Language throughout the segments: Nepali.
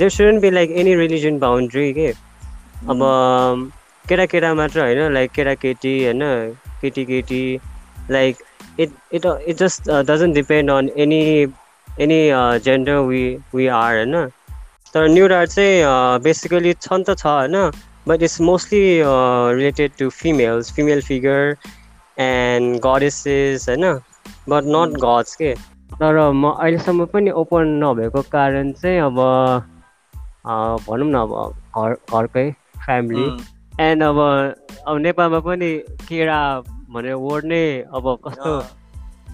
There shouldn't be like any religion boundary के अब केटा मात्र होइन लाइक केटाकेटी होइन केटी केटी like it it it just doesn't depend on any any gender we we are होइन तर न्युड आर्ट चाहिँ बेसिकली छन् त छ होइन but it's mostly related to females female figure and goddesses होइन बट नट गड्स के तर म अहिलेसम्म पनि ओपन नभएको कारण चाहिँ अब भनौँ न अब घर घरकै फ्यामिली एन्ड अब अब नेपालमा पनि केरा भनेर वर्ड नै अब कस्तो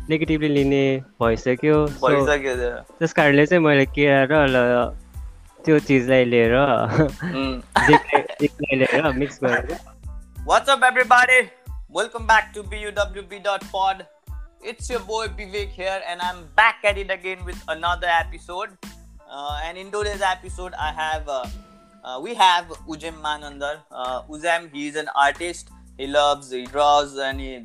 नेगेटिभली लिने भइसक्यो त्यस कारणले चाहिँ मैले केरा र त्यो चिजलाई लिएर लिएर मिक्स गरेर What's up everybody? Welcome back to buwb.pod. It's your boy Vivek here and I'm back at it again with another episode. Uh, and in today's episode I have uh, uh, we have Ujam Manandar. Uh, Ujam, he is an artist. He loves, he draws and he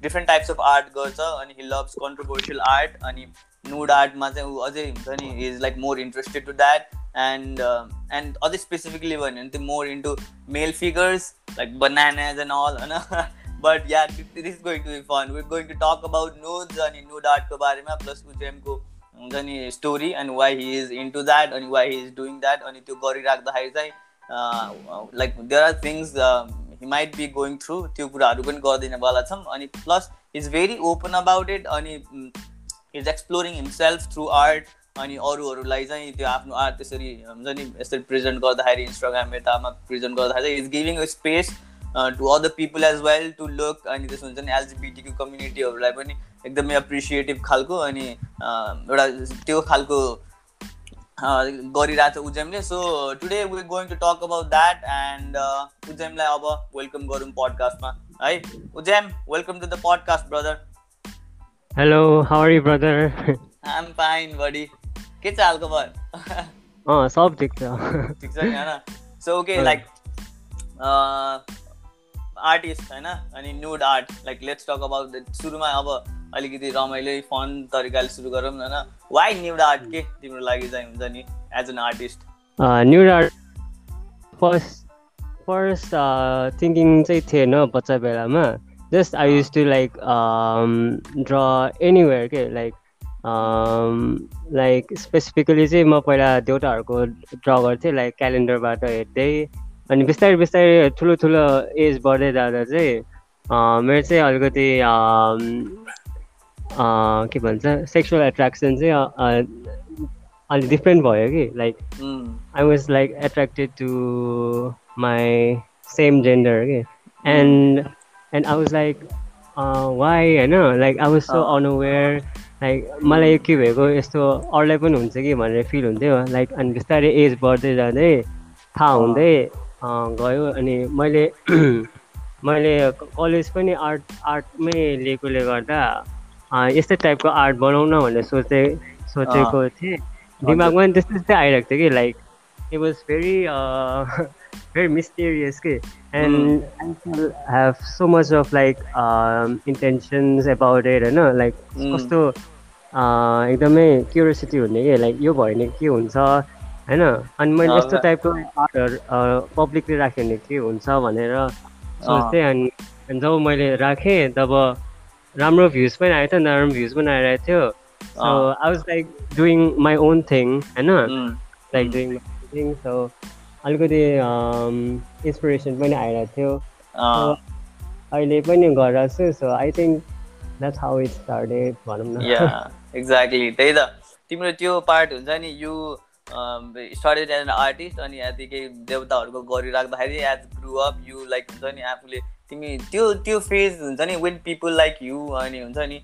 different types of art girls and he loves controversial art and he nude art he is like more interested to that and uh, and other specifically one and more into male figures like bananas and all but yeah this is going to be fun we're going to talk about nudes and nude art plus हुन्छ story and why he is into that and why he is doing that अनि त्यो गरिराख्दाखेरि चाहिँ there are things uh, he might be going through त्यो कुराहरू पनि गरिदिनेवाला छौँ अनि plus is very open about it अनि is exploring himself through art अनि अरूहरूलाई चाहिँ त्यो आफ्नो आर्ट त्यसरी हुन्छ नि यसरी प्रेजेन्ट गर्दाखेरि इन्स्टाग्राम यतामा प्रेजेन्ट गर्दाखेरि चाहिँ is giving a space to other people as well to look अनि त्यसो हुन्छ नि एलजिबिटीको कम्युनिटीहरूलाई पनि एकदमै एप्रिसिएटिभ खालको अनि एउटा त्यो खालको गरिरहेको छ उज्जैमले so today we going to talk about that and उज्जैमलाई अब वेलकम गरौँ पडकास्टमा है Ujjaim welcome to the podcast brother hello how are you brother I am fine buddy के छ हालको अँ सब ठिक छ ठिक छ नि होइन सो ओके लाइक आर्टिस्ट होइन अनि nude art like let's talk about सुरुमा अब अलिकति रमाइलो फन तरिकाले सुरु गरौँ होइन वाइ न्युड आर्ट के तिम्रो लागि चाहिँ हुन्छ नि as an artist need art first first thinking चाहिँ थिएन बच्चा बेलामा। Just I used to like draw anywhere के लाइक लाइक स्पेसिफिकली चाहिँ म पहिला देउताहरूको ड्र गर्थेँ लाइक क्यालेन्डरबाट हेर्दै। अनि बिस्तारै बिस्तारै ठुलो ठुलो एज बढ्दै जाँदा चाहिँ मेरो चाहिँ अलिकति के भन्छ सेक्सुअल एट्र्याक्सन चाहिँ अलिक डिफ्रेन्ट भयो कि like I was like attracted to my same gender कि। And and I was like why होइन like I was so unaware like मलाई यो के भएको यस्तो अरूलाई पनि हुन्छ कि भनेर फिल हुन्थ्यो। लाइक अनि बिस्तारै एज बढ्दै जाँदै थाहा हुँदै गयो अनि मैले मैले कलेज पनि आर्ट आर्टमै लिएकोले गर्दा यस्तै टाइपको आर्ट बनाउन भनेर सोचे सोचेको थिएँ। दिमागमा पनि त्यस्तै त्यस्तै आइरहेको थियो कि like it was very very mysterious के। And I have so much of like intentions about it होइन? लाइक कस्तो एकदमै क्युरियोसिटी हुने कि लाइक यो भयो भने के हुन्छ? होइन? अनि मैले यस्तो टाइपको पब्लिकली राखेँ भने के हुन्छ भनेर सोच्थेँ। अनि जब मैले राखेँ तब राम्रो भ्युज पनि आएको थियो नराम्रो भ्युज पनि आइरहेको थियो। I was like doing my own thing होइन? लाइक डुइङ थिङ सो अलिकति इन्सपिरेसन पनि आइरहेको थियो। अहिले पनि गरिरहेको छु। So I think that's how it started भनौँ न। एक्ज्याक्टली त्यही त। तिम्रो त्यो पार्ट हुन्छ नि you started as an artist अनि यतिकै देवताहरूको गरिराख्दाखेरि as grow up you like हुन्छ नि आफूले तिमी त्यो त्यो फेज हुन्छ नि वेन पिपल लाइक यु अनि हुन्छ नि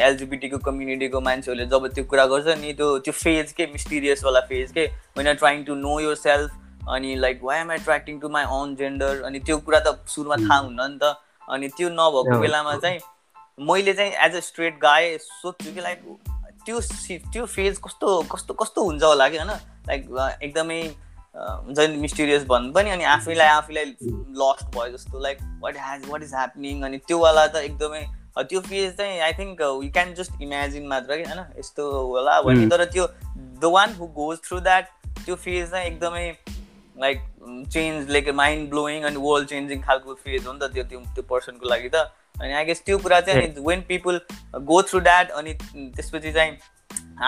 एलजिबिटीको कम्युनिटीको मान्छेहरूले जब त्यो कुरा गर्छ नि त्यो त्यो फेज के मिस्टिरियसवाला फेज के when are trying to know yourself अनि like why am attracting to my own gender अनि त्यो कुरा त सुरुमा थाहा हुन्न नि त अनि त्यो नभएको बेलामा चाहिँ मैले चाहिँ एज अ स्ट्रेट गाएँ सोध्छु कि लाइक त्यो त्यो फेज कस्तो कस्तो कस्तो हुन्छ होला कि होइन? लाइक एकदमै हुन्छ नि मिस्टिरियस भन्नु पनि अनि आफैलाई आफैलाई लस्ट भयो जस्तो like what has what is happening अनि त्योवाला त एकदमै त्यो फेज चाहिँ I think you can just imagine मात्र कि होइन? यस्तो होला। भने तर त्यो the one who goes through that त्यो फेज चाहिँ एकदमै like change like mind blowing अनि वर्ल्ड चेन्जिङ खालको फेज हो नि त त्यो त्यो त्यो पर्सनको लागि त। अनि आई गेस त्यो कुरा चाहिँ when people go through that अनि त्यसपछि चाहिँ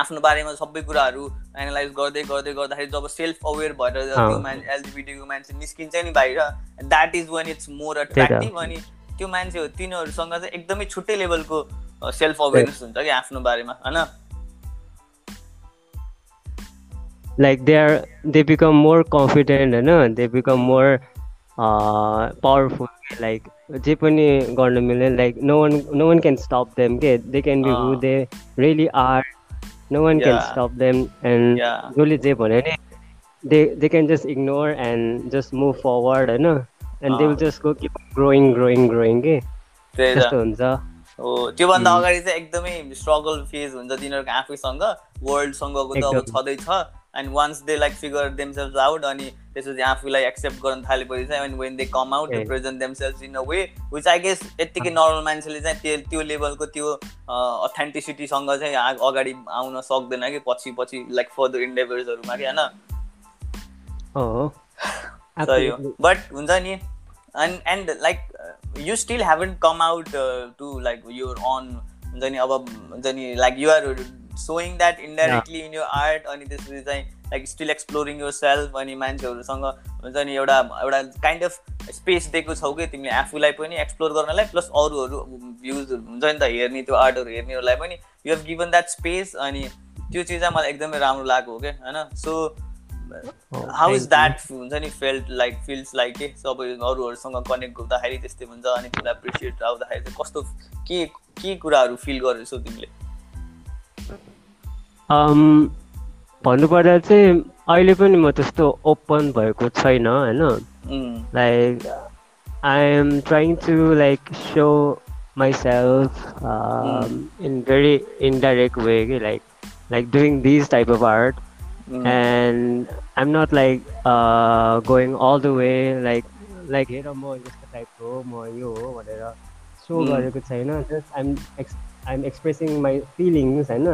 आफ्नो बारेमा सबै कुराहरू एनालाइज गर्दै गर्दै गर्दाखेरि जब सेल्फ अवेर भएर त्यो मान्छे एलजिबिटीको मान्छे निस्किन्छ नि बाहिर that is one it's more attractive अनि त्यो मान्छे तिनीहरूसँग चाहिँ एकदमै छुट्टै लेभलको सेल्फ अवेरनेस हुन्छ कि आफ्नो बारेमा होइन? Like they are they become more confident होइन? They become more uh, powerful like जे पनि गर्न मिल्ने like no one no one can stop them के they can be who they really are no one can stop them and जसले जे भन्यो नि they they can just ignore and just move forward होइन and they will just go keep growing growing growing के त्यस्तो हुन्छ हो त्योभन्दा अगाडि चाहिँ एकदमै स्ट्रगल फेज हुन्छ तिनीहरूको आफैसँग वर्ल्डसँगको त अब छँदैछ and once they like figure themselves out अनि त्यसपछि आफूलाई एक्सेप्ट गर्न थालेपछि चाहिँ अनि when they come out they present themselves in a way which I guess यत्तिकै नर्मल मान्छेले चाहिँ त्यो त्यो लेभलको त्यो अथेन्टिसिटीसँग चाहिँ अगाडि आउन सक्दैन कि पछि पछि लाइक फर्दर इन्डेभर्सहरूमा कि होइन? बट हुन्छ नि। And and like you still haven't come out to like your own हुन्छ नि अब हुन्छ नि like you're showing that indirectly in your art अनि त्यसपछि चाहिँ like still exploring yourself अनि मान्छेहरूसँग हुन्छ नि एउटा एउटा काइन्ड अफ स्पेस दिएको छौ कि तिमीले आफूलाई पनि एक्सप्लोर गर्नलाई प्लस अरूहरू भ्युजहरू हुन्छ नि त हेर्ने त्यो आर्टहरू हेर्नेहरूलाई पनि you have given that space अनि त्यो चिज चाहिँ मलाई एकदमै राम्रो लाग्यो हो क्या होइन? सो हाउ इज द्याट हुन्छ नि फेल्ट लाइक फिल्स लाइक के? सबै अरूहरूसँग कनेक्ट गर्दाखेरि त्यस्तै हुन्छ अनि तिमीलाई एप्रिसिएट आउँदाखेरि चाहिँ कस्तो के के कुराहरू फिल गरेछौ तिमीले? भन्नुपर्दा चाहिँ अहिले पनि म त्यस्तो ओपन भएको छैन होइन? Like I am trying to like show myself in very indirect way कि like like doing this type of art and I am not like going all the way like like हेर म यस्तो टाइपको म यो हो भनेर सो गरेको छैन। Just I'm ex I'm expressing my feelings होइन?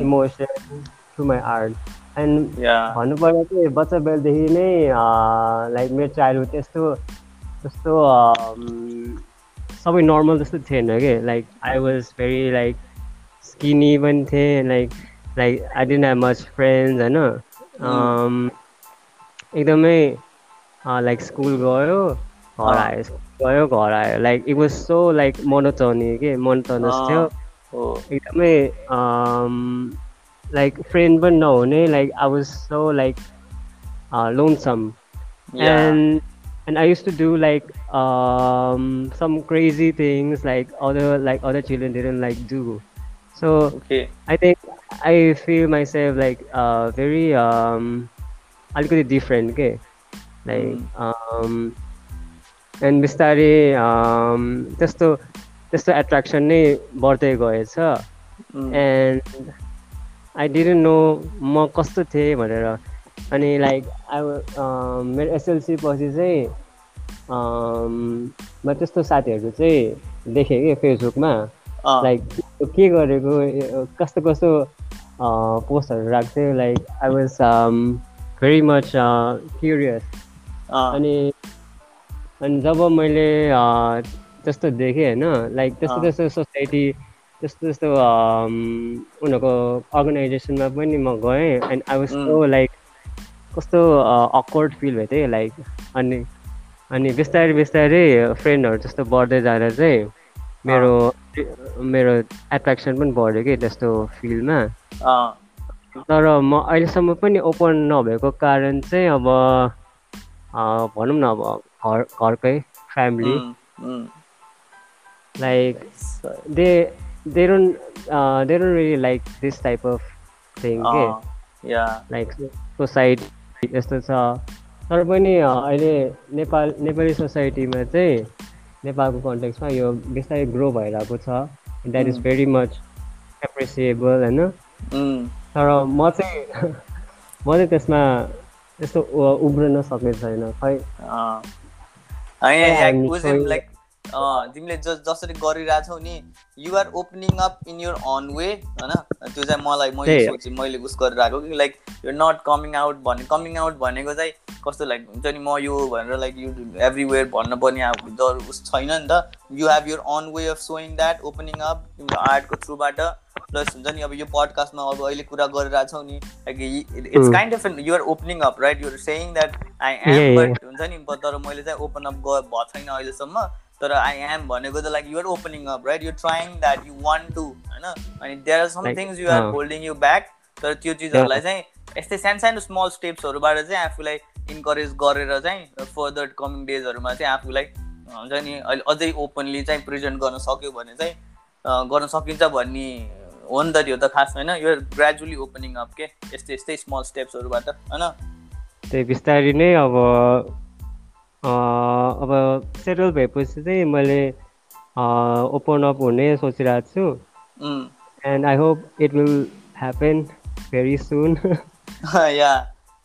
Emotion through my art and भन्नुपर्दा चाहिँ बच्चा बेलदेखि नै लाइक मेरो चाइल्डहुड त्यस्तो त्यस्तो सबै नर्मल जस्तो थिएन कि? Like I was very like skinny पनि थिएँ like like I didn't have much friends होइन? एकदमै लाइक स्कुल गयो घर आयो स्कुल गयो घर आयो like it was so like monotony के मोनोटोनस थियो एकदमै लाइक फ्रेन्ड पनि नहुने like I was so like lonesome and and I used to do like um, some crazy things like other like other children didn't like do. So okay. I think I feel myself like uh, very um, अलिकति different के like mm. um, and बिस्तारै त्यस्तो त्यस्तो एट्र्याक्सन नै बढ्दै गएछ। एन्ड आई डिडन्ट नो म कस्तो थिएँ भनेर। अनि लाइक आई मेरो एसएलसी पछि चाहिँ म त्यस्तो साथीहरू चाहिँ देखेँ कि फेसबुकमा। लाइक के गरेको कस्तो कस्तो पोस्टहरू राख्थ्यो like I was very much curious अनि अनि जब मैले त्यस्तो देखेँ होइन लाइक त्यस्तो त्यस्तो सोसाइटी त्यस्तो त्यस्तो उनीहरूको अर्गनाइजेसनमा पनि म गएँ and I was so like कस्तो अक्वर्ड फिल भयो थियो लाइक अनि अनि बिस्तारै बिस्तारै फ्रेन्डहरू जस्तो बढ्दै जाँदा चाहिँ मेरो मेरो एट्र्याक्सन पनि बढ्यो कि त्यस्तो फिल्डमा तर म अहिलेसम्म पनि ओपन नभएको कारण चाहिँ अब भनौँ न अब घर घरकै family they don't uh, they don't really like this type of thing uh, yeah. Like society यस्तो छ। तर पनि अहिले नेपाल नेपाली सोसाइटीमा चाहिँ नेपालको कन्टेक्समा यो बिस्तारै ग्रो भइरहेको छ। That is very much appreciable होइन? तर म चाहिँ म चाहिँ त्यसमा त्यस्तो उब्रन सक्ने छैन। खै I, I, I तिमीले ज जसरी गरिरहेछौ नि you're opening up in your own way होइन? त्यो चाहिँ मलाई मैले सोचेँ मैले उस गरिरहेको कि लाइक यो नट कमिङ आउट भन्ने कमिङ आउट भनेको चाहिँ कस्तो लाइक हुन्छ नि म यो भनेर लाइक यु एभ्रिवेयर भन्न पर्ने अब उस छैन नि त। You have your own way of showing that opening up तिम्रो आर्टको थ्रुबाट प्लस हुन्छ नि अब यो पडकास्टमा अब अहिले कुरा गरिरहेछौ नि it's kind of you're opening up right you're saying that I am but हुन्छ नि तर मैले चाहिँ ओपन अप भएको छैन अहिलेसम्म। तर आई एम भनेको त like you're opening up right you trying that you want to होइन? अनि there are some things you are holding you back तर त्यो चिजहरूलाई चाहिँ यस्तै सानो सानो स्मल स्टेप्सहरूबाट चाहिँ आफूलाई इन्करेज गरेर चाहिँ फर्दर कमिङ डेजहरूमा चाहिँ आफूलाई हुन्छ नि अहिले अझै ओपनली चाहिँ प्रेजेन्ट गर्न सक्यो भने चाहिँ गर्न सकिन्छ भन्ने हो नि त त्यो त खास होइन? यो ग्रेजुअली ओपनिङ अप के यस्तै यस्तै स्मल स्टेप्सहरूबाट होइन? त्यही बिस्तारै नै अब अब सेटल भएपछि चाहिँ मैले ओपन अप हुने सोचिरहेको छु। And I hope it will happen very soon yeah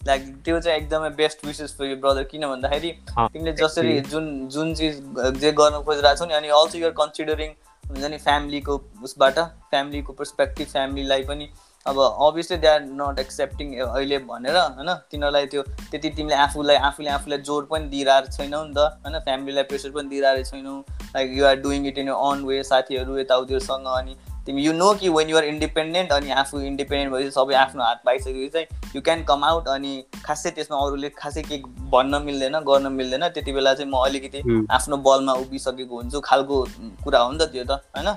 like त्यो चाहिँ एकदमै best wishes for you brother किन भन्दाखेरि तिमीले जसरी जुन जुन चिज जे गर्न खोजिरहेको छौ नि अनि अल्सो युआर कन्सिडरिङ हुन्छ नि फ्यामिलीको उसबाट फ्यामिलीको पर्सपेक्टिभ फ्यामिलीलाई पनि अब obviously they are not accepting अहिले भनेर होइन? तिनीहरूलाई त्यो त्यति तिमीले आफूलाई आफूले आफूलाई जोड पनि दिइरहेको छैनौ नि त होइन? फ्यामिलीलाई प्रेसर पनि दिइरहेको छैनौ। Like you're doing it in own way साथीहरू यताउतिहरूसँग अनि तिमी यु नो कि वेन युआर इन्डिपेन्डेन्ट अनि आफू इन्डिपेन्डेन्ट भएपछि सबै आफ्नो हात पाइसकेपछि चाहिँ यु क्यान कम आउट अनि खासै त्यसमा अरूले खासै के भन्न मिल्दैन गर्न मिल्दैन। त्यति बेला चाहिँ म अलिकति आफ्नो बलमा उभिसकेको हुन्छु। खालको कुरा हो नि त त्यो त होइन?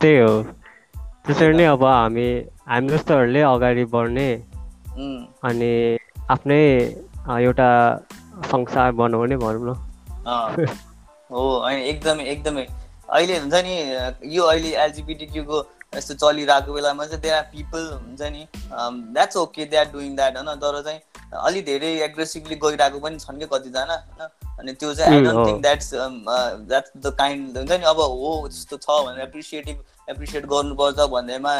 त्यही हो। त्यसरी नै अब हामी हामी जस्तोहरूले अगाडि बढ्ने अनि आफ्नै एउटा संसार बनाउने भनौँ न। हो होइन एकदमै एकदमै। अहिले हुन्छ नि यो अहिले एलजिबिटिक्यूको यस्तो चलिरहेको बेलामा चाहिँ देयर आर पिपल हुन्छ नि that's okay they are doing that होइन। तर चाहिँ अलि धेरै एग्रेसिभली गइरहेको पनि छन् कि कतिजना होइन। अनि त्यो चाहिँ I don't think that's that's the kind हुन्छ नि अब हो त्यस्तो छ भनेर एप्रिसिएटिभ एप्रिसिएट गर्नुपर्छ भन्दैमा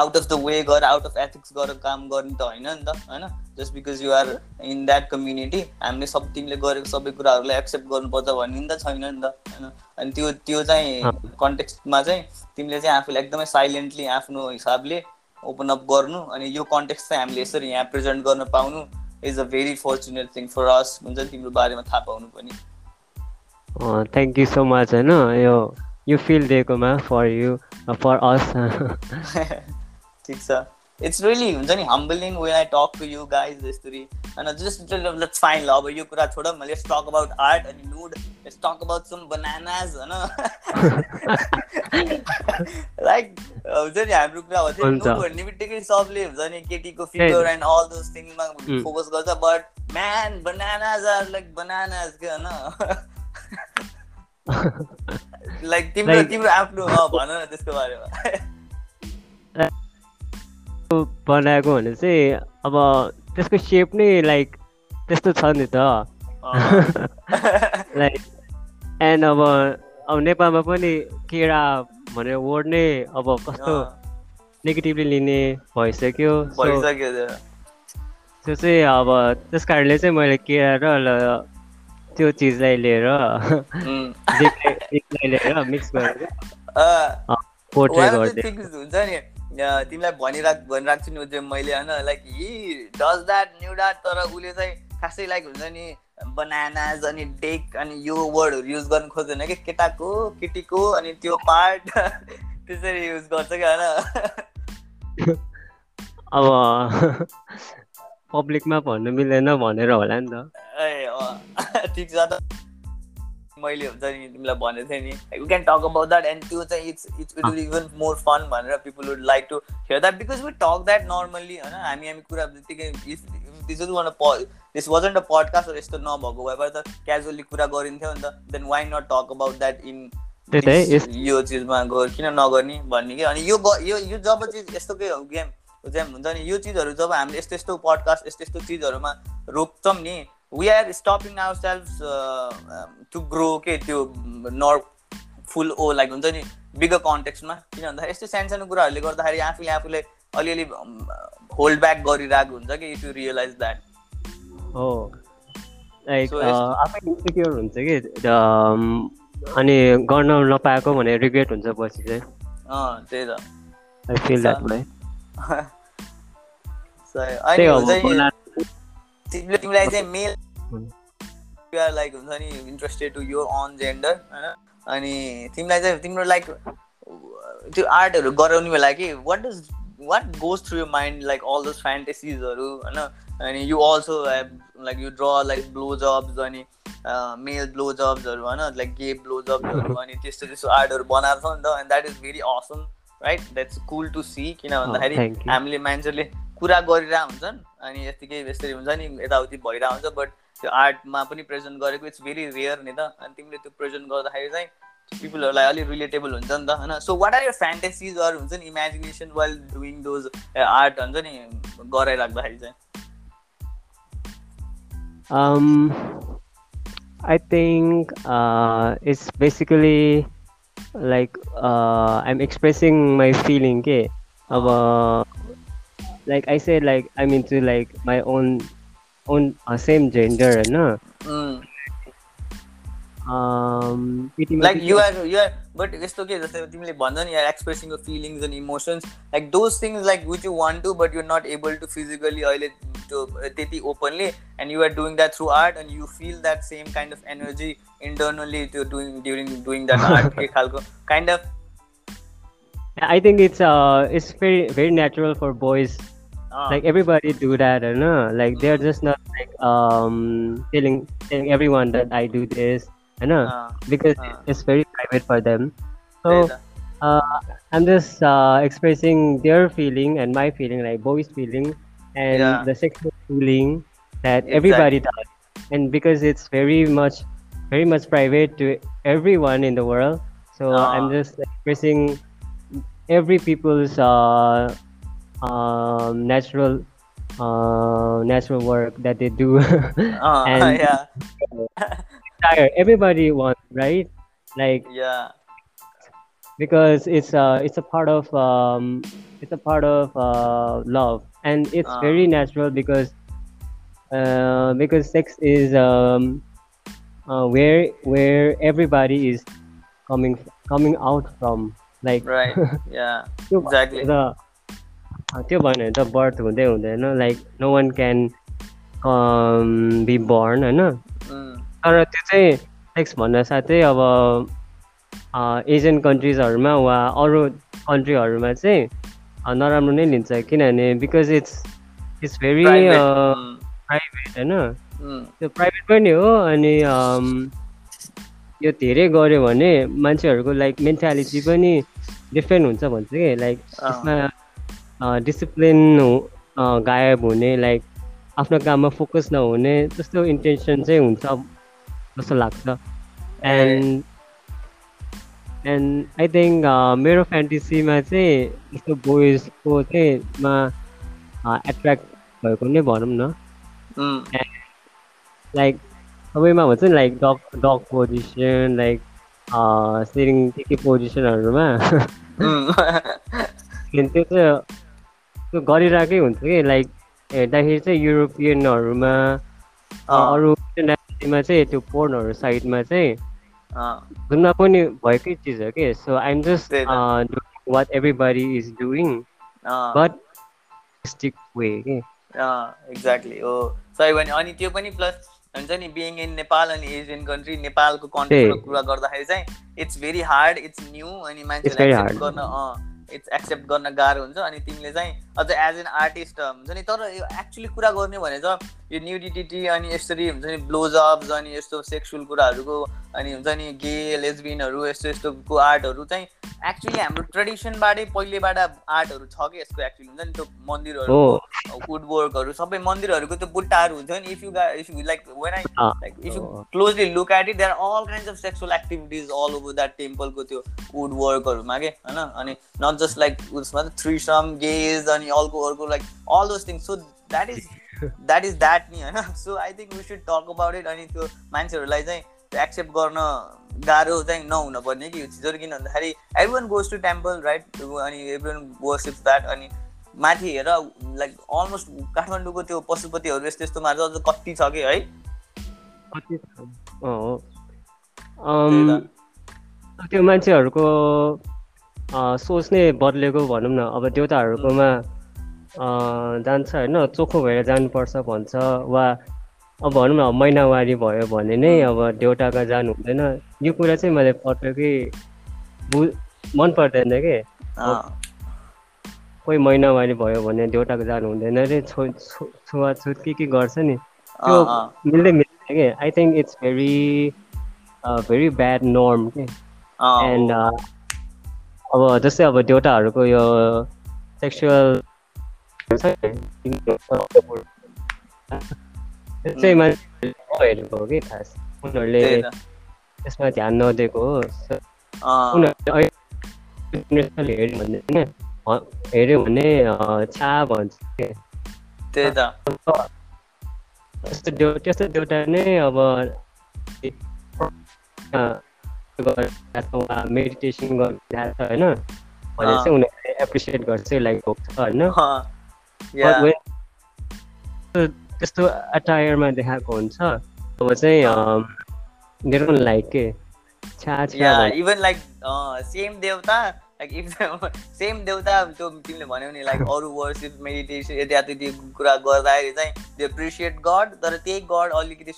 आउट अफ द वे गरेर आउट अफ एथिक्स गरेर काम गर्ने त होइन नि त होइन? Just because you are in that community हामीले सब तिमीले गरेको सबै कुराहरूलाई एक्सेप्ट गर्नुपर्छ भन्ने नि त छैन नि त होइन? अनि त्यो त्यो चाहिँ कन्टेक्स्टमा चाहिँ तिमीले चाहिँ आफूले एकदमै साइलेन्टली आफ्नो हिसाबले ओपन अप गर्नु अनि यो कन्टेक्स्ट चाहिँ हामीले यसरी यहाँ प्रेजेन्ट गर्न पाउनु is a very fortunate thing for us हुन्छ तिम्रो बारेमा थाहा पाउनु पनि। थ्याङ्क यू सो मच होइन? यो you feel दिएकोमा फर यु फर अस ठिक छ इट्स रियली हुन्छ नि humbling when I talk to you guys यसरी होइन जस्ट लेट्स फाइन ल अब यो कुरा छोडौँ लेट्स टक अबाउट आर्ट अनि nude let's talk about some bananas होइन लाइक हुन्छ नि हाम्रो कुरा नुड भन्ने बित्तिकै सबले हुन्छ नि केटीको फिगर एन्ड अल दोज थिङमा फोकस गर्छ but man bananas are like bananas के होइन लाइक तिम्रो तिम्रो आफ्नो भन न त्यसको बारेमा. बनाएको भने चाहिँ अब त्यसको सेप नै लाइक त्यस्तो छ नि त। लाइक एन्ड अब अब नेपालमा पनि केरा भनेर वर्ड नै अब कस्तो नेगेटिभली लिने भइसक्यो। त्यो। चाहिँ अब त्यस कारणले चाहिँ मैले केरा र त्यो चिजलाई लिएर लिएर मिक्स गरेर पोर्ट्रेट गर्दै। हुन्छ नि तिमीलाई भनिराख भनिरहेको छु नि मैले होइन like he does that knew that तर उसले चाहिँ खासै लाइक हुन्छ नि बनानाज अनि डेक अनि यो वर्डहरू युज गर्नु खोज्दैन कि केटाको केटीको अनि त्यो पार्ट त्यसरी युज गर्छ क्या होइन? अब पब्लिकमा भन्नु मिल्दैन भनेर होला नि त। ए ठिक छ त। मैले हुन्छ नि तिमीलाई भनेको थिएँ नि you can talk about that and त्यो चाहिँ it's it's it will even more fun भनेर people would like to hear that because we talk that normally होइन? हामी हामी कुरा बित्तिकै दिस इज वान प दिस वाजन्ट अ पडकास्ट यस्तो नभएको भए त क्याजुअली कुरा गरिन्थ्यो नि त then why not talk about that in यो चिजमा किन नगर्ने भन्ने कि? अनि यो यो जब चिज यस्तोकै हो गेम चाहिँ हुन्छ नि। यो चिजहरू जब हामीले यस्तो यस्तो पडकास्ट यस्तो यस्तो चिजहरूमा रोक्छौँ नि we are stopping ourselves to grow के त्यो नर्थ फुल ओ लाइक हुन्छ नि बिगर कन्टेक्समा किन भन्दाखेरि यस्तो सानो सानो कुराहरूले गर्दाखेरि आफूले आफूले अलिअलि होल्ड ब्याक गरिरहेको हुन्छ कि इफ यु रियलाइज द्याट हो। लाइक आफै इन्सिक्योर हुन्छ कि अनि गर्न नपाएको भने रिग्रेट हुन्छ पछि चाहिँ। त्यही त। आई फिल द्याट वे तिमीलाई चाहिँ मेल लाइक हुन्छ नि interested to your own gender होइन? अनि तिमीलाई चाहिँ तिम्रो लाइक त्यो आर्टहरू गराउने बेला कि what does what goes through your mind like all those फ्यान्टेसिजहरू होइन? अनि you also have like you draw like blow jobs अनि मेल ब्लो जब्सहरू होइन? लाइक गे ब्लो जब्सहरू अनि त्यस्तो त्यस्तो आर्टहरू बनाएको छ नि त and that is very awesome right that's cool to see किन भन्दाखेरि हामीले मान्छेले कुरा गरिरहेको हुन्छन् अनि यतिकै यस्तरी हुन्छ नि यताउति भइरहेको हुन्छ बट त्यो आर्टमा पनि प्रेजेन्ट गरेको इट्स भेरी रेयर नि त। अनि तिमीले त्यो प्रेजेन्ट गर्दाखेरि चाहिँ पिपलहरूलाई अलिक रिलेटेबल हुन्छ नि त होइन? सो वाट आर यर फ्यान्टेसिजहरू हुन्छ नि imagination well doing those art हुन्छ नि गराइराख्दाखेरि चाहिँ? Um, I think uh, it's basically like uh, I'm expressing my feeling. Okay, uh, like I said, like I'm into like my own own uh, same gender, no. Mm. um like you are you are but यस्तो के जस्तै तिमीले भन्छ नि expressing your feelings and emotions like those things like which you want to but you're not able to physically अहिले त्यो त्यति openly and you are doing that through art and you feel that same kind of energy internally त्यो doing during doing that art के खालको kind of I think it's uh it's very very natural for boys. Uh. Like everybody do that, you know. Like they're just not like um telling telling everyone that I do this I know uh, ah, because uh, it's very private for them. So ah. uh, I'm just uh, expressing their feeling and my feeling, like boy's feeling and yeah. the sexual feeling that exactly. everybody does. And because it's very much, very much private to everyone in the world, so I'm just expressing every people's uh, um, natural uh, natural work that they do. uh, and, yeah. tired. Everybody wants, right? Like yeah, because it's a it's a part of um it's a part of uh, love, and it's uh. very natural because uh, because sex is um uh, where where everybody is coming coming out from like right yeah exactly the त्यो भयो भने त बर्थ हुँदै हुँदैन like no one can be born होइन तर त्यो चाहिँ सेक्स भन्न साथै अब एसियन कन्ट्रिजहरूमा वा अरू कन्ट्रीहरूमा चाहिँ नराम्रो नै लिन्छ किनभने because it's it's very private होइन? त्यो प्राइभेट पनि हो अनि यो धेरै गऱ्यो भने मान्छेहरूको लाइक मेन्टालिटी पनि डिफ्रेन्ट हुन्छ भन्छ कि? लाइक यसमा डिसिप्लिन गायब हुने लाइक आफ्नो काममा फोकस नहुने जस्तो इन्टेन्सन चाहिँ हुन्छ जस्तो लाग्छ एन्ड एन्ड आई थिङ्क मेरो फ्यान्टेसीमा चाहिँ यस्तो बोइजको चाहिँ मा एट्र्याक्ट भएको नै भनौँ न लाइक सबैमा भन्छ नि like dog dog position like सिरिङ के के पोजिसनहरूमा त्यो चाहिँ त्यो गरिरहेकै हुन्छ कि लाइक हेर्दाखेरि चाहिँ युरोपियनहरूमा अरू मा चाहिँ त्यो पोर्नहरू साइडमा चाहिँ जुनमा पनि भएकै चिज हो कि। So I'm just what everybody is doing but stick way कि। एक्ज्याक्टली हो। सही भने अनि त्यो पनि प्लस हुन्छ नि बिङ इन नेपाल अनि एसियन कन्ट्री नेपालको कन्ट्रीको कुरा गर्दाखेरि चाहिँ it's very hard it's new अनि मान्छेलाई गर्न इट्स एक्सेप्ट गर्न गाह्रो हुन्छ। अनि तिमीले चाहिँ अझ एज एन आर्टिस्ट हुन्छ नि? तर यो एक्चुली कुरा गर्ने भने चाहिँ यो न्युडिटी अनि यसरी हुन्छ नि ब्लोजअप्स अनि यस्तो सेक्सुअल कुराहरूको अनि हुन्छ नि गे लेजबिनहरू यस्तो यस्तोको आर्टहरू चाहिँ एक्चुली हाम्रो ट्रेडिसनबाटै पहिलेबाट आर्टहरू छ कि यसको एक्चुली हुन्छ नि? त्यो मन्दिरहरू वुड वर्कहरू सबै मन्दिरहरूको त्यो बुट्टाहरू हुन्छ नि? If you if you like when I like if you closely look at it there all kind of sexual activities all over that टेम्पलको त्यो वुड वर्कहरूमा के? होइन? अनि नट जस्ट लाइक उसमा थ्री सम गेज अनि अल्को अर्को like all those things so that is that is that नि होइन? So I think we should talk about it अनि त्यो मान्छेहरूलाई चाहिँ एक्सेप्ट गर्न गाह्रो चाहिँ नहुन पर्ने कि यो चिजहरू। किन भन्दाखेरि every one goes to temple right अनि एभ्री वान वर्सिप्स द्याट अनि माथि हेर लाइक अलमोस्ट काठमाडौँको त्यो पशुपतिहरू यस्तो यस्तोमा अझ कति छ कि है? त्यो मान्छेहरूको सोच नै बदलेको भनौँ न। अब देउताहरूकोमा जान्छ होइन चोखो भएर जानुपर्छ भन्छ वा अब भनौँ न महिनावारी भयो भने नै अब देउटाका जानु हुँदैन। यो कुरा चाहिँ मैले पटकै बु मन पर्दैन कि? कोही महिनावारी भयो भने देउटाको जानु हुँदैन अरे छो छुवाछुत के के गर्छ नि? त्यो मिल्दै मिल्दैन कि? I think it's very very bad norm के? एन्ड अब जस्तै अब देउटाहरूको यो सेक्सुअल चाहिँ मान्छे हेरेको हो कि खास उनीहरूले त्यसमा ध्यान नदिएको हो उनीहरूले हेऱ्यो भने होइन हेऱ्यो भने छा भन्छ त्यस्तो देउ त्यस्तो देउटा नै अब मेडिटेसन गरिरहेको छ होइन भने चाहिँ उनीहरूले एप्रिसिएट गर्छ लाइक छ त्यस्तो अटायरमा देखाएको हुन्छ अब चाहिँ लाइक के इभन लाइक सेम देउता लाइक इफ सेम देउता त्यो तिमीले भन्यौ नि लाइक अरू वर्सिप मेडिटेसन यताति कुरा गर्दाखेरि चाहिँ दे एप्रिसिएट गड तर त्यही गड अलिकति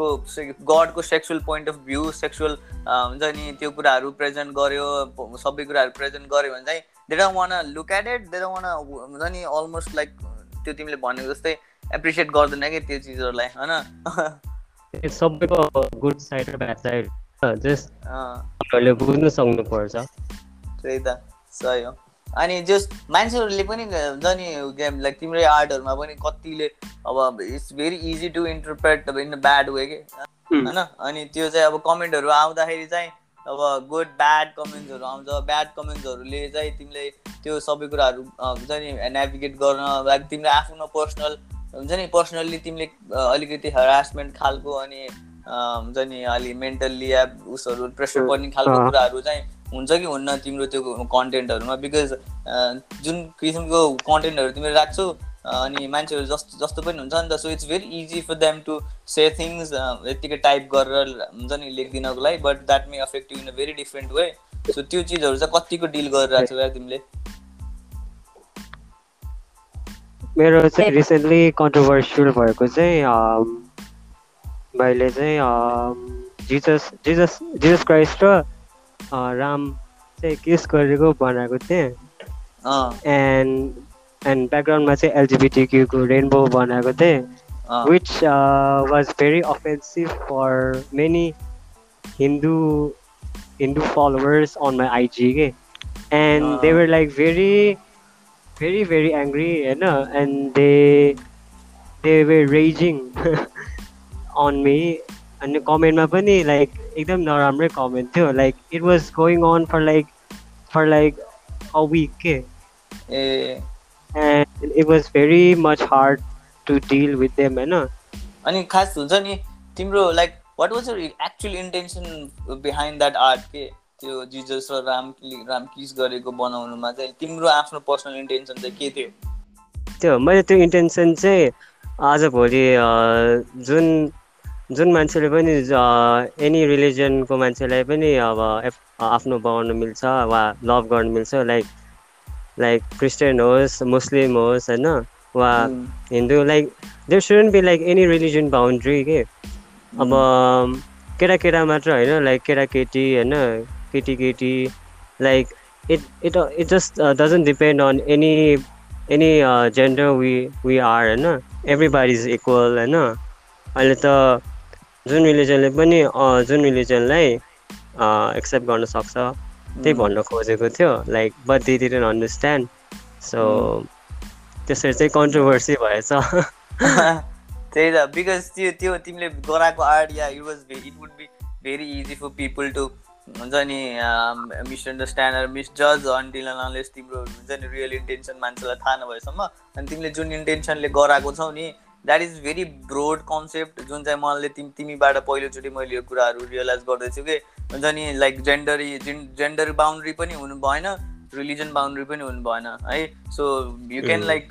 सेक्सुअलको गडको sexual point of view sexual हुन्छ नि त्यो कुराहरू प्रेजेन्ट गर्यो सबै कुराहरू प्रेजेन्ट गर्यो भने चाहिँ they don't want look at it they don't want हुन्छ नि अलमोस्ट लाइक त्यो तिमीले भनेको जस्तै एप्रिसिएट गर्दैन कि त्यो चिजहरूलाई होइन? सबैको गुड साइड र ब्याड साइड जस्ट बुझ्नु सक्नुपर्छ। त्यही त सही हो। अनि जस मान्छेहरूले पनि हुन्छ नि गेम लाइक तिम्रै आर्टहरूमा पनि कतिले अब it's very easy to interpret in bad way के? होइन? अनि त्यो चाहिँ अब कमेन्टहरू आउँदाखेरि चाहिँ अब गुड ब्याड कमेन्ट्सहरू आउँछ। ब्याड कमेन्ट्सहरूले चाहिँ तिमीले त्यो सबै कुराहरू हुन्छ नि नेभिगेट गर्न लाइक तिमीले आफ्नो पर्सनल हुन्छ नि पर्सनल्ली तिमीले अलिकति हरासमेन्ट खालको अनि हुन्छ नि अलि मेन्टल्ली या उसहरू प्रेसर पर्ने खालको कुराहरू चाहिँ हुन्छ कि हुन्न तिम्रो त्यो कन्टेन्टहरूमा? बिकज जुन किसिमको कन्टेन्टहरू तिमीले राख्छौ अनि मान्छेहरू जस्तो जस्तो पनि हुन्छ नि त। So it's very easy for them to say things यत्तिकै टाइप गरेर हुन्छ नि लेखिदिनको लागि but that may affect in a very different way so त्यो चिजहरू चाहिँ कतिको डिल गरिरहेको छौ तिमीले? मेरो चाहिँ रिसेन्टली कन्ट्रोभर्सियल भएको चाहिँ मैले चाहिँ जिजस जिजस जिजस क्राइस्ट र राम चाहिँ किस गरेको बनाएको थिएँ। एन्ड एन्ड ब्याकग्राउन्डमा चाहिँ एलजिबिटिक्यूको रेनबो बनाएको थिएँ। Which was very offensive for many Hindu Hindu followers on my IG के। And they were like very very very angry होइन and they they were raging on me अनि कमेन्टमा पनि लाइक एकदम नराम्रै कमेन्ट थियो। Like it was going on for like for like a week के। ए। And it was very much hard to deal with them होइन अनि खास हुन्छ नि तिम्रो like what was your actual intention behind that art के? त्यो जिजस र राम राम किस गरेको बनाउनुमा चाहिँ तिम्रो आफ्नो पर्सनल इन्टेन्सन चाहिँ के थियो? त्यो मैले त्यो इन्टेन्सन चाहिँ आजभोलि जुन जुन मान्छेले पनि एनी रिलिजनको मान्छेलाई पनि अब आफ्नो बनाउनु मिल्छ वा लभ गर्नु मिल्छ लाइक लाइक क्रिस्चियन होस् मुस्लिम होस् होइन वा Hindu like there shouldn't be like any religion boundary के? अब केटा मात्र होइन लाइक केटाकेटी होइन केटी केटी like it it it just doesn't depend on any any gender we we are होइन एभ्री बाडी इज इक्वल होइन अहिले त जुन रिलिजनले पनि जुन रिलिजनलाई एक्सेप्ट गर्न सक्छ त्यही भन्न खोजेको थियो like but they didn't understand so त्यसरी चाहिँ कन्ट्रोभर्सी भएछ। त्यही त बिकज त्यो त्यो तिमीले गराएको art yeah it was it would be very easy for people to हुन्छ नि misunderstand misjudge until unless तिम्रो हुन्छ नि रियल इन्टेन्सन मान्छेलाई थाहा नभएसम्म। अनि तिमीले जुन इन्टेन्सनले गराएको छौ नि that is very broad concept जुन चाहिँ मैले तिमी तिमीबाट पहिलोचोटि मैले यो कुराहरू रियलाइज गर्दैछु कि हुन्छ नि लाइक जेन्डर जेन्डर बााउन्ड्री पनि हुनु भएन रिलिजन बााउन्ड्री पनि हुनु भएन है? So you can like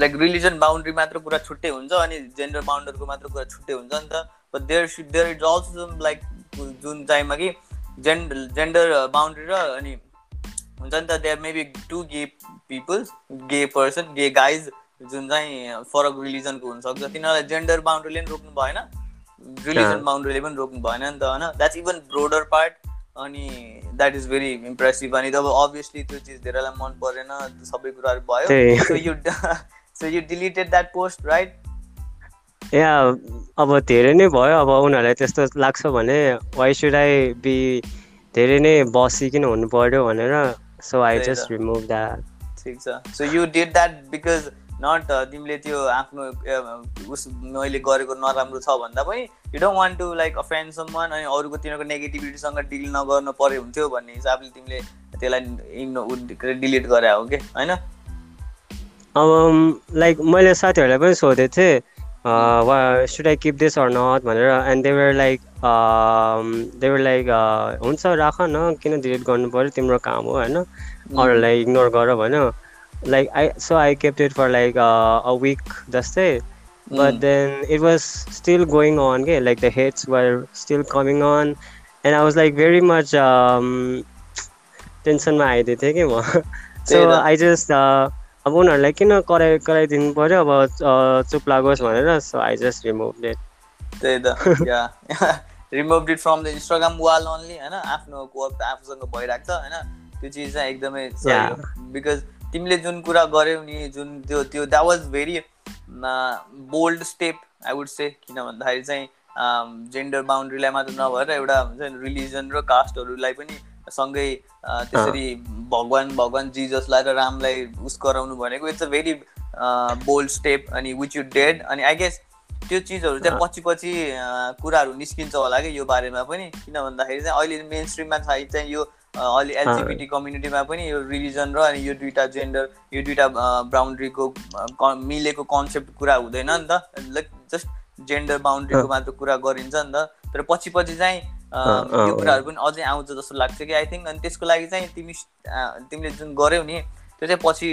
like religion boundary मात्र कुरा छुट्टै हुन्छ अनि जेन्डर बााउन्डरको मात्र कुरा छुट्टै हुन्छ नि त। But there should there is also like जुन चाहिँमा कि जेन्डर जेन्डर बााउन्ड्री र अनि हुन्छ नि त there maybe to gay peoples gay person gay guys जुन चाहिँ फरक रिलिजनको हुनसक्छ तिनीहरूलाई जेन्डर बााउन्ड्रीले पनि रोक्नु भएन रिलिजन बााउन्ड्रीले पनि रोक्नु भएन नि त होइन? द्याट्स इभन ब्रोडर पार्ट अनि द्याट इज भेरी इम्प्रेसिभ अनि तब अभियसली त्यो चिज धेरैलाई मन परेन सबै कुराहरू भयो। So you so you deleted that post right yeah अब धेरै नै भयो अब उनीहरूलाई त्यस्तो लाग्छ भने वाइ सुड आई बी धेरै नै बसिकन हुनु पर्यो भनेर so I just remove that ठिक छ। So you did that because not तिमीले त्यो आफ्नो उस मैले गरेको नराम्रो छ भन्दा पनि you don't want to like offend someone अनि अरूको तिनीहरूको नेगेटिभिटीसँग डिल नगर्नु पर्यो हुन्थ्यो भन्ने हिसाबले तिमीले त्यसलाई डिलिट गरे हो कि? होइन? अब लाइक मैले साथीहरूलाई पनि सोधेको थिएँ वा should I keep this or not भनेर and they're like they're like हुन्छ राख न किन डिलिट गर्नु पऱ्यो तिम्रो काम हो होइन? अरूलाई इग्नोर गर भन like I so I kept it for like uh, a week जस्तै but mm. then it was still going on okay? like the hits were still coming on. And I was like very much um, टेन्सनमा आइदिएको थिएँ कि म सो आई जस्ट अब उनीहरूलाई किन कराइ कराइदिनु पऱ्यो अब चुप लागोस् भनेर so I just remove it त्यही त remove it from the Instagram wall only होइन आफ्नो वर्क त आफूसँग भइरहेको छ होइन त्यो चिज चाहिँ एकदमै बिकज तिमीले जुन कुरा गर्यौ नि जुन त्यो त्यो that was very bold step I would say किन भन्दाखेरि चाहिँ जेन्डर बााउन्ड्रीलाई मात्र नभएर एउटा हुन्छ नि रिलिजन र कास्टहरूलाई पनि सँगै त्यसरी भगवान् भगवान् जिजसलाई र रामलाई उस गराउनु भनेको it's a very bold step अनि विच यु डेड अनि आई गेस त्यो चिजहरू चाहिँ पछि पछि कुराहरू निस्किन्छ होला कि यो बारेमा पनि। किन भन्दाखेरि चाहिँ अहिले मेन स्ट्रिममा चाहिँ यो अलि एलजिबिटी कम्युनिटीमा पनि यो रिलिजन र अनि यो दुइटा जेन्डर यो दुइटा बााउन्ड्रीको मिलेको कन्सेप्ट कुरा हुँदैन नि त। लाइक जस्ट जेन्डर बााउन्ड्रीको मात्र कुरा गरिन्छ नि त। तर पछि पछि चाहिँ त्यो कुराहरू पनि अझै आउँछ जस्तो लाग्छ कि आई थिङ्क अनि त्यसको लागि चाहिँ तिमी तिमीले जुन गऱ्यौ नि त्यो चाहिँ पछि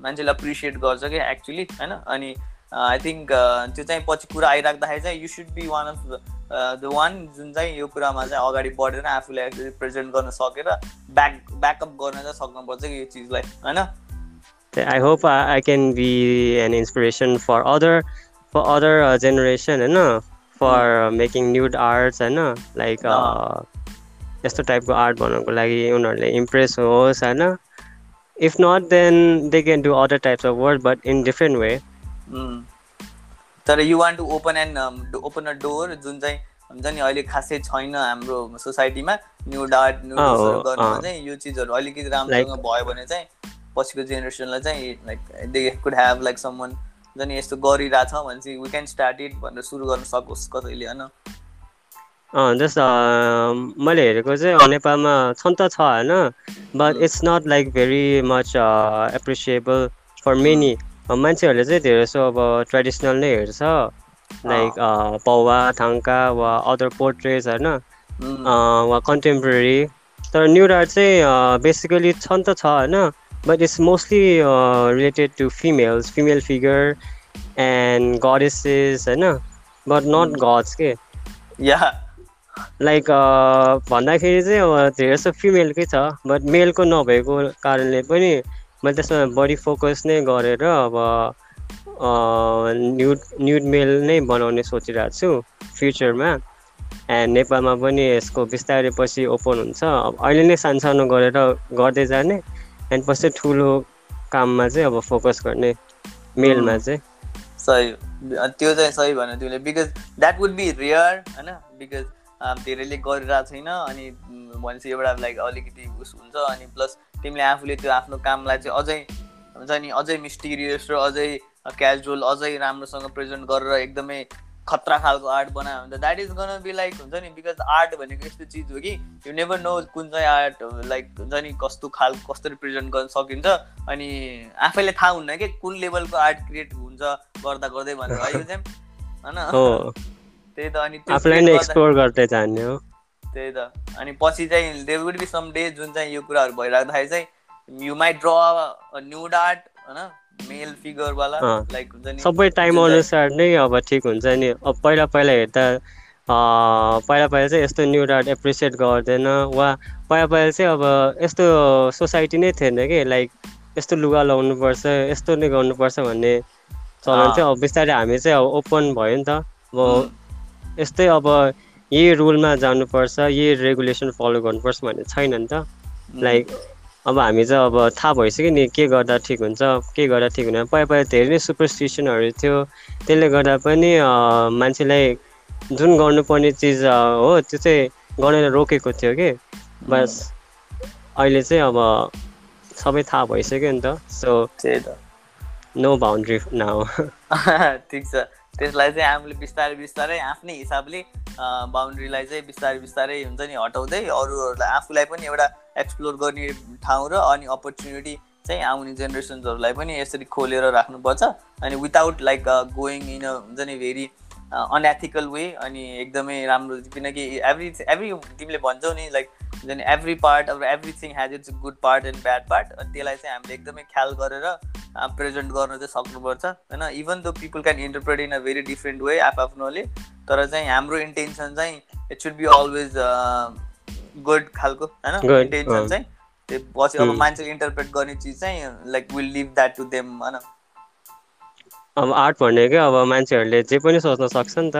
मान्छेले एप्रिसिएट गर्छ कि एक्चुली होइन? अनि आई थिङ्क त्यो चाहिँ पछि कुरा आइराख्दाखेरि चाहिँ you should be one of the one जुन चाहिँ यो कुरामा चाहिँ अगाडि बढेर आफूलाई रिप्रेजेन्ट गर्न सकेर ब्याक ब्याकअप गर्न चाहिँ सक्नुपर्छ कि यो चिजलाई होइन? I hope I can be an inspiration for other for other generation होइन? फर मेकिङ न्युड आर्ट्स होइन? लाइक यस्तो टाइपको आर्ट बनाउनुको लागि उनीहरूले इम्प्रेस होस् होइन? If not then they can do other types of work but in different way तर you want to open and open a door जुन चाहिँ हुन्छ नि अहिले खासै छैन हाम्रो सोसाइटीमा न्यु डार्ट न्यु गर्नुमा चाहिँ यो चिजहरू अलिकति राम्रोसँग भयो भने चाहिँ पछिको जेनेरेसनलाई चाहिँ like they could have like someone हुन्छ नि यस्तो गरिरहेछ भने चाहिँ वी क्यान स्टार्ट इट भनेर सुरु गर्न सकोस् कसैले होइन? जस्ट मैले हेरेको चाहिँ नेपालमा छन् त छ होइन? But it's not like very much appreciable for many मान्छेहरूले चाहिँ धेरै जसो अब ट्रेडिसनल नै हेर्छ। लाइक पौवा थाङ्का वा अदर पोर्ट्रेट्स होइन? वा कन्टेम्पोरेरी तर न्यु आर्ट चाहिँ बेसिकली छन् त छ होइन? But it's mostly related to females female figure and goddesses होइन? बट नट गड्स के? लाइक भन्दाखेरि चाहिँ अब धेरै जस्तो फिमेलकै छ। बट मेलको नभएको कारणले पनि मैले त्यसमा बढी फोकस नै गरेर अब न्युड न्युड मेल नै बनाउने सोचिरहेको छु फ्युचरमा एन्ड नेपालमा पनि यसको बिस्तारै पछि ओपन हुन्छ। अब अहिले नै सानसानो गरेर गर्दै जाने। एन्ड पछि ठुलो काममा चाहिँ अब फोकस गर्ने मेलमा चाहिँ। सही। त्यो चाहिँ सही भन तिमीले। Because that would be rare होइन? बिकज धेरैले गरिरहेको छैन। अनि भनेपछि एउटा लाइक अलिकति उस हुन्छ। अनि प्लस तिमीले आफूले त्यो आफ्नो कामलाई चाहिँ अझै हुन्छ नि अझै मिस्टिरियस र अझै क्याजुअल अझै राम्रोसँग प्रेजेन्ट गरेर एकदमै खतरा खालको आर्ट बनायो भने त that is gonna be like हुन्छ नि बिकज आर्ट भनेको यस्तो चिज हो कि यु नेभर नो कुन चाहिँ आर्ट लाइक हुन्छ नि कस्तो खाल कस्तो रिप्रेजेन्ट गर्न सकिन्छ अनि आफैले थाहा हुन्न कि कुन लेभलको आर्ट क्रिएट हुन्छ गर्दा गर्दै भनेर होइन? त्यही त अनि त्यही त। अनि पछि चाहिँ there would be some day जुन चाहिँ यो कुराहरू भइराख्दाखेरि चाहिँ you might draw nude art होइन? मेल फिगरवाला लाइक हुन्छ नि सबै टाइम अनुसार नै अब ठिक हुन्छ नि। अब पहिला पहिला हेर्दा पहिला पहिला चाहिँ यस्तो न्युड आर्ट एप्रिसिएट गर्दैन वा पहिला पहिला चाहिँ अब यस्तो सोसाइटी नै थिएन कि लाइक यस्तो लुगा लाउनुपर्छ यस्तो नै गर्नुपर्छ भन्ने चलन चाहिँ अब बिस्तारै हामी चाहिँ अब ओपन भयो नि त। अब यस्तै अब यही रुलमा जानुपर्छ यही रेगुलेसन फलो गर्नुपर्छ भन्ने छैन नि त। लाइक अब हामी चाहिँ अब थाहा भइसक्यो नि के गर्दा ठिक हुन्छ के गर्दा ठिक हुँदैन। पहिला पहिला धेरै नै सुपरस्टिसनहरू थियो। त्यसले गर्दा पनि मान्छेलाई जुन गर्नुपर्ने चिज हो त्यो चाहिँ गर्न रोकेको थियो कि। बस अहिले चाहिँ अब सबै थाहा भइसक्यो नि त। सो नो बााउन्ड्री नाउ ठिक छ। त्यसलाई चाहिँ हामीले बिस्तारै बिस्तारै आफ्नै हिसाबले बााउन्ड्रीलाई चाहिँ बिस्तारै बिस्तारै हुन्छ नि हटाउँदै अरूहरूलाई आफूलाई पनि एउटा एक्सप्लोर गर्ने ठाउँ र अनि अपर्च्युनिटी चाहिँ आउने जेनेरेसन्सहरूलाई पनि यसरी खोलेर राख्नुपर्छ। अनि without like going in a हुन्छ नि भेरी अनएथिकल वे अनि एकदमै राम्रो किनकि एभ्री एभ्री तिमीले भन्छौ नि लाइक हुन्छ नि एभ्री पार्ट अब everything has its good part and bad part अनि त्यसलाई चाहिँ हामीले एकदमै ख्याल गरेर प्रेजेन्ट गर्न चाहिँ सक्नुपर्छ होइन? Even the people can interpret in a very different way आफ आफ्नोले तर चाहिँ हाम्रो इन्टेन्सन चाहिँ it should be always good खालको होइन? इन्टेन्सन चाहिँ त्यो पछि अब मान्छेले इन्टरप्रेट गर्ने चिज चाहिँ like will leave that to them होइन? अब आर्ट भनेकै अब मान्छेहरूले जे पनि सोच्न सक्छ नि त।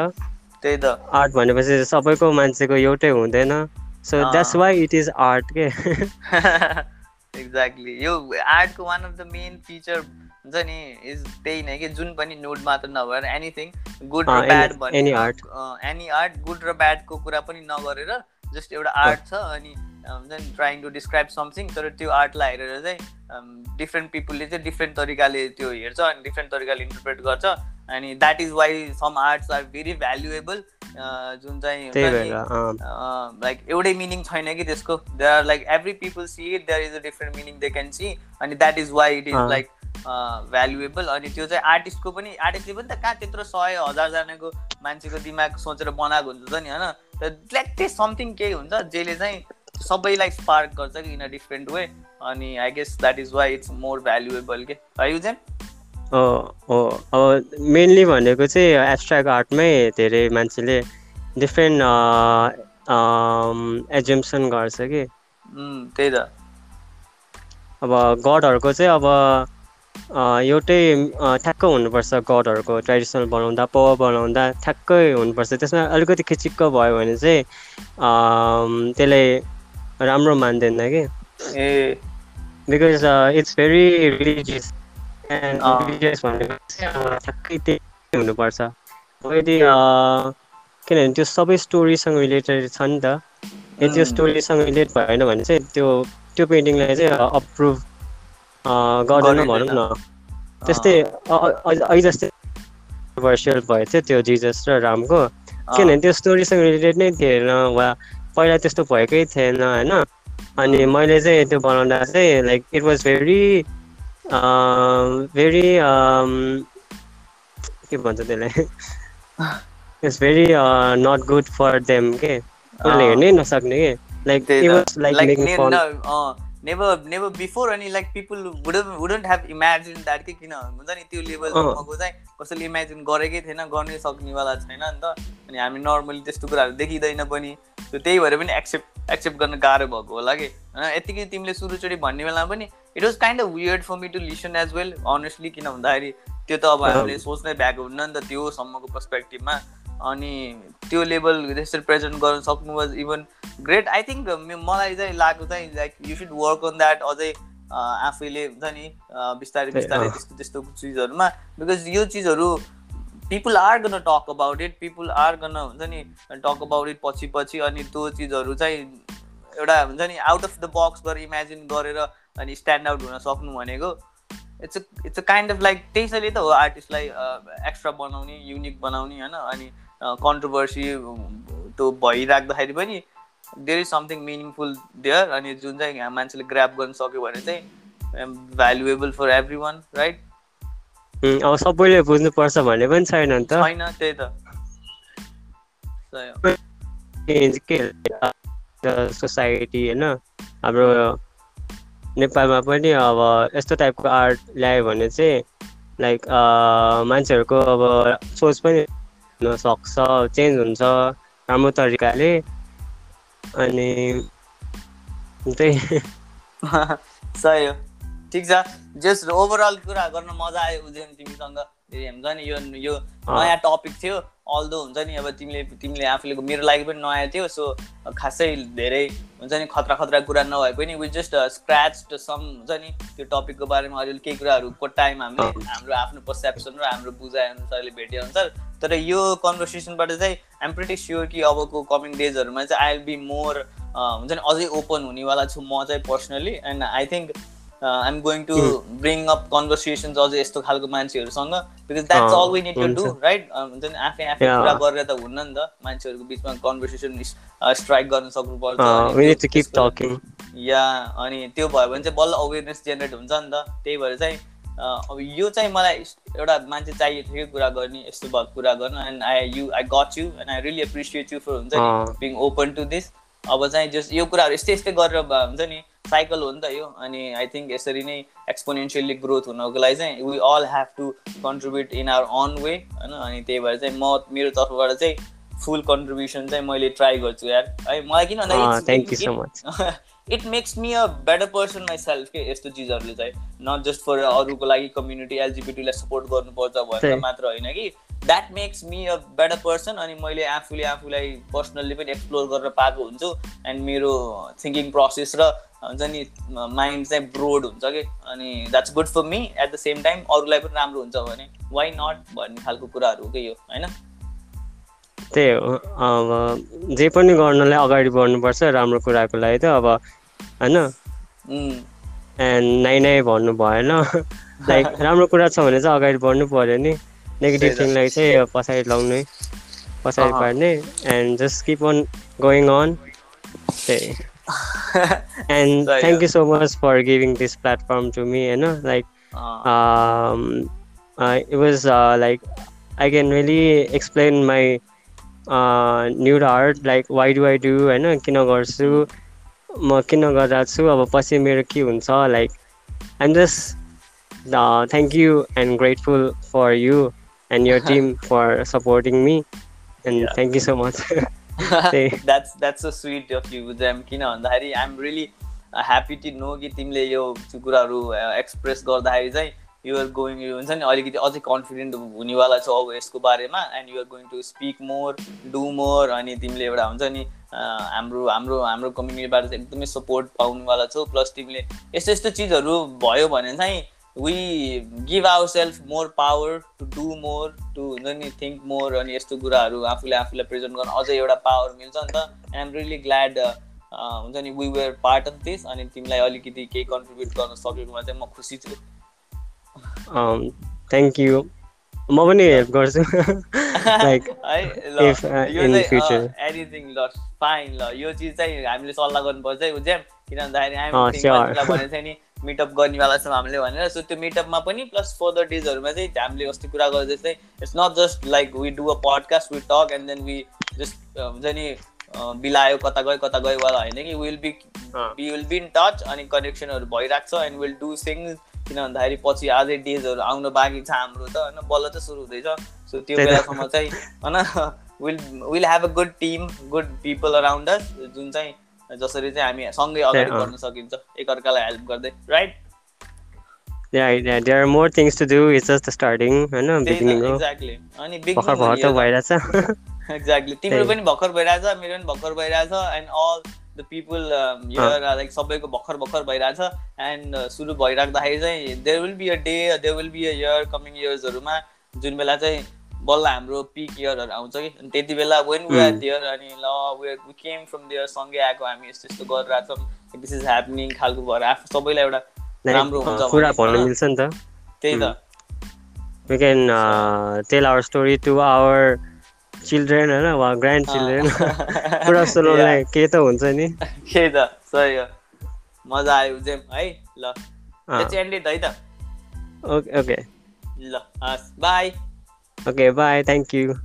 त्यही त। आर्ट भनेपछि सबैको मान्छेको एउटै हुँदैन। So that's why it is art के? एक्ज्याक्टली यो आर्टको one of the main feature हुन्छ नि इज त्यही नै कि जुन पनि नोट मात्र नभएर एनिथिङ गुड र ब्याड भन्ने एनी आर्ट गुड र ब्याडको कुरा पनि नगरेर जस्ट एउटा आर्ट छ अनि हुन्छ नि ट्राइङ टु डिस्क्राइब समथिङ तर त्यो आर्टलाई हेरेर चाहिँ डिफ्रेन्ट पिपुलले चाहिँ डिफ्रेन्ट तरिकाले त्यो हेर्छ अनि डिफ्रेन्ट तरिकाले इन्टरप्रेट गर्छ। अनि that is why some arts are very valuable जुन चाहिँ लाइक एउटै मिनिङ छैन कि त्यसको। They are like every people see it there is a different meaning they can see अनि that is why it is like valuable अनि त्यो चाहिँ आर्टिस्टको पनि आर्टिस्टले पनि त कहाँ त्यत्रो सय हजारजनाको मान्छेको दिमाग सोचेर बनाएको हुन्छ नि होइन? लाइक त्यही समथिङ केही हुन्छ जसले चाहिँ सबैलाई स्पार्क गर्छ कि इन अ डिफ्रेन्ट वे अनि I guess that is why it's more valuable के। युजेन हो अब मेनली भनेको चाहिँ एब्स्ट्राक्ट आर्टमै धेरै मान्छेले डिफ्रेन्ट एजम्सन गर्छ कि। त्यही त। अब गडहरूको चाहिँ अब एउटै ठ्याक्क हुनुपर्छ गडहरूको ट्रेडिसनल बनाउँदा पावर बनाउँदा ठ्याक्कै हुनुपर्छ। त्यसमा अलिकति खिचिक्क भयो भने चाहिँ त्यसलाई राम्रो मान्दैन कि। ए। Because it's very religious and religious भनेको चाहिँ ठ्याक्कै त्यही हुनुपर्छ। यदि किनभने त्यो सबै स्टोरीसँग रिलेटेड छ नि त। यदि त्यो स्टोरीसँग रिलेट भएन भने चाहिँ त्यो त्यो पेन्टिङलाई चाहिँ अप्रुभ गर्दैन भनौँ न। त्यस्तै अहिले जस्तै कन्ट्रोभर्सियल भयो थियो त्यो जिजस र रामको। किनभने त्यो स्टोरीसँग रिलेटेड नै थिएन वा पहिला त्यस्तो भएकै थिएन होइन। अनि मैले चाहिँ त्यो बनाउँदा चाहिँ like it was very very के भन्छ त्यसलाई? It's very not good for them के? उनीहरूले हेर्नै नसक्ने के? Like like fun never never before अनि like people wouldn't have imagine that कि किन हुन्छ नि त्यो लेभलसम्मको चाहिँ कसैले इमेजिन गरेकै थिएन गर्नै सक्नेवाला छैन नि त। अनि हामी नर्मली त्यस्तो कुराहरू देखिँदैन पनि। त्यही भएर पनि एक्सेप्ट एक्सेप्ट गर्न गाह्रो भएको होला कि? होइन यतिकै तिमीले सुरुचोटि भन्ने बेलामा पनि it was kind of weird for me to listen as well honestly किन भन्दाखेरि त्यो त अब हामीले सोच्नै भ्याएको हुन्न नि त त्योसम्मको पर्सपेक्टिभमा अनि त्यो लेभल त्यसरी प्रेजेन्ट गर्न सक्नु was even great I think मलाई चाहिँ लाग्यो चाहिँ like you should work on that अझै आफैले हुन्छ नि बिस्तारै बिस्तारै त्यस्तो त्यस्तो चिजहरूमा। बिकज यो चिजहरू people are gonna talk about it people are gonna हुन्छ नि टक अबाउट इट पछि पछि। अनि त्यो चिजहरू चाहिँ एउटा हुन्छ नि आउट अफ द बक्स गरेर इमेजिन गरेर अनि स्ट्यान्ड आउट हुन सक्नु भनेको it's it's a kind of like त्यसैले त हो आर्टिस्टलाई एक्स्ट्रा बनाउने युनिक बनाउने होइन? अनि कन्ट्रोभर्सी त्यो भइराख्दाखेरि पनि there is something meaningful there अनि जुन चाहिँ मान्छेले ग्राप गर्न सक्यो भने चाहिँ valuable for every one right अब सबैले बुझ्नुपर्छ भन्ने पनि छैन नि त। छैन त्यही त। सोसाइटी होइन? हाम्रो नेपालमा पनि अब यस्तो टाइपको आर्ट ल्यायो भने चाहिँ लाइक मान्छेहरूको अब सोच पनि हुनसक्छ चेन्ज हुन्छ राम्रो तरिकाले। अनि त्यही। सही हो। ठिक छ। जस ओभरअल कुरा गर्न मजा आयो उजेन तिमीसँग। हुन्छ नि यो यो नयाँ टपिक थियो। अल्दो हुन्छ नि अब तिमीले तिमीले आफूले मेरो लागि पनि नयाँ थियो सो खासै धेरै हुन्छ नि खतरा खतरा कुरा नभए पनि विथ जस्ट स्क्र्याच सम हुन्छ नि त्यो टपिकको बारेमा अलिअलि केही कुराहरूको टाइम हामीले हाम्रो आफ्नो पर्सेप्सन र हाम्रो बुझाइ अनुसारले भेटे अनुसार तर यो कन्भर्सेसनबाट चाहिँ आइम प्रिटी स्योर कि अबको कमिङ डेजहरूमा चाहिँ आई विल बी मोर हुन्छ नि अझै ओपन हुनेवाला छु म चाहिँ personally and I think I'm going to bring up conversations अझ यस्तो खालको मान्छेहरूसँग because that's all we need to do right हुन्छ नि आफै आफै कुरा गरेर त हुन्न नि त मान्छेहरूको बिचमा कन्भर्सेसन स्ट्राइक गर्न सक्नुपर्छ या अनि त्यो भयो भने चाहिँ बल्ल अवेरनेस जेनेरेट हुन्छ नि त त्यही भएर चाहिँ uh, अब यो चाहिँ मलाई एउटा मान्छे चाहिएको थियो कुरा गर्ने यस्तो भएको कुरा गर्न and I you I got you and I really appreciate you for हुन्छ नि बिङ ओपन टु दिस अब चाहिँ जस यो कुराहरू यस्तै यस्तै गरेर हुन्छ नि साइकल हो नि त यो. अनि आई थिङ्क यसरी नै एक्सपोनेन्सियली ग्रोथ हुनको लागि चाहिँ we all have to contribute in our own way होइन? अनि त्यही भएर चाहिँ म मेरो तर्फबाट चाहिँ फुल कन्ट्रिब्युसन चाहिँ मैले ट्राई गर्छु यार। है मलाई किन भन्दा it makes me a better person myself के यस्तो चिजहरूले चाहिँ। नट जस्ट फर अरूको लागि कम्युनिटी एलजिबिटीलाई सपोर्ट गर्नुपर्छ भनेर मात्र होइन कि। That makes me a better person अनि मैले आफूले आफूलाई पर्सनल्ली पनि एक्सप्लोर गरेर पाएको हुन्छु एन्ड मेरो थिङ्किङ प्रोसेस र हुन्छ नि माइन्ड चाहिँ ब्रोड हुन्छ कि? अनि that's good for me at the same time अरूलाई पनि राम्रो हुन्छ भने वाइ नट भन्ने खालको कुराहरू हो कि यो होइन? त्यही हो। अब जे पनि गर्नलाई अगाडि बढ्नुपर्छ राम्रो कुराको लागि त अब होइन? एन्ड नाइ नाइ भन्नु भएन। लाइक राम्रो कुरा छ भने चाहिँ अगाडि बढ्नु पऱ्यो नि। नेगेटिभ थिङलाई चाहिँ पछाडि लाउने पछाडि पार्ने and just keep on going on and thank you so much for giving this platform to me होइन like it was like I can really explain my new heart like why do I do होइन किन गर्छु म किन गरिरहेको छु अब पछि मेरो के हुन्छ like and just thank you and grateful for you and your team for supporting me and thank you so much that's that's so sweet of you gem किन भन्दाखेरि I'm really happy to know कि तिमीले यो कुराहरू एक्सप्रेस गर्दाखेरि चाहिँ युआर गोइङ हुन्छ नि अलिकति अझै कन्फिडेन्ट हुनेवाला छौ अब यसको बारेमा and you're going to speak more do more अनि तिमीले एउटा हुन्छ नि हाम्रो हाम्रो हाम्रो कम्युनिटीबाट चाहिँ एकदमै सपोर्ट पाउनेवाला छौ प्लस तिमीले यस्तो यस्तो चिजहरू भयो भने चाहिँ we give our self more power to do more to हुन्छ नि थिङ्क मोर अनि यस्तो कुराहरू आफूले आफूलाई प्रेजेन्ट गर्न अझै एउटा पावर मिल्छ नि त. एम रियली ग्ल्याड हुन्छ नि we were part of this अनि तिमीलाई अलिकति केही कन्ट्रिब्युट गर्न सकेकोमा चाहिँ म खुसी छु। थ्याङ्क um, यू म पनि हेल्प गर्छु। लाइक एनिथिङ ल फाइन ल यो चिज चाहिँ हामीले सल्लाह गर्नुपर्छ है उज्याम किन भन्दाखेरि मिटअप गर्नेवाला छौँ हामीले भनेर सो त्यो मिटअपमा पनि प्लस फर्दर डेजहरूमा चाहिँ हामीले अस्ति कुरा गर्दै चाहिँ it's not just like we do a podcast we talk and then we just हुन्छ नि बिलायो कता गयो कता गयो वाला होइन कि will be we will be in touch अनि कनेक्सनहरू भइरहेको छ एन्ड विल डु थिङ्स किन भन्दाखेरि पछि अझै डेजहरू आउनु बाँकी छ हाम्रो त होइन बल्ल चाहिँ सुरु हुँदैछ। सो त्यो बेलासम्म चाहिँ होइन will will have a good team good people around us जुन चाहिँ जसरी चाहिँ हामी सँगै अगाडि बढ्न सकिन्छ एकअर्कालाई हेल्प गर्दै right Yeah, yeah, there are more things to do. It's just the starting, होइन बिगिनिङ हो एक्ज्याक्टली तिम्रो पनि भर्खर भइरहेछ मेरो पनि भर्खर भइरहेछ and all the people like सबैको भर्खर भर्खर भइरहेछ एन्ड सुरु भइराख्दाखेरि चाहिँ there will be a day there will be a year coming इयर्सहरूमा जुन बेला चाहिँ बल्ल हाम्रो पिक इयरहरू आउँछ कि? अनि त्यति बेला वेन वी आर दियर अनि ल वी केम फ्रम दियर सँगै आएको हामी यस्तो यस्तो गरिरहेछौँ दिस इज ह्यापनिङ खालको भएर आफू सबैलाई एउटा राम्रो हुन्छ कुरा भन्नु मिल्छ नि त। त्यही त। We can tell our story to our children होइन? वा ग्रान्ड चिल्ड्रेन कुरा सुनाउनलाई के त हुन्छ नि। के त सही हो। मजा आयो जेम है? ल। एन्डेड है त। Okay okay. ल हस् bye Okay, bye. Thank you.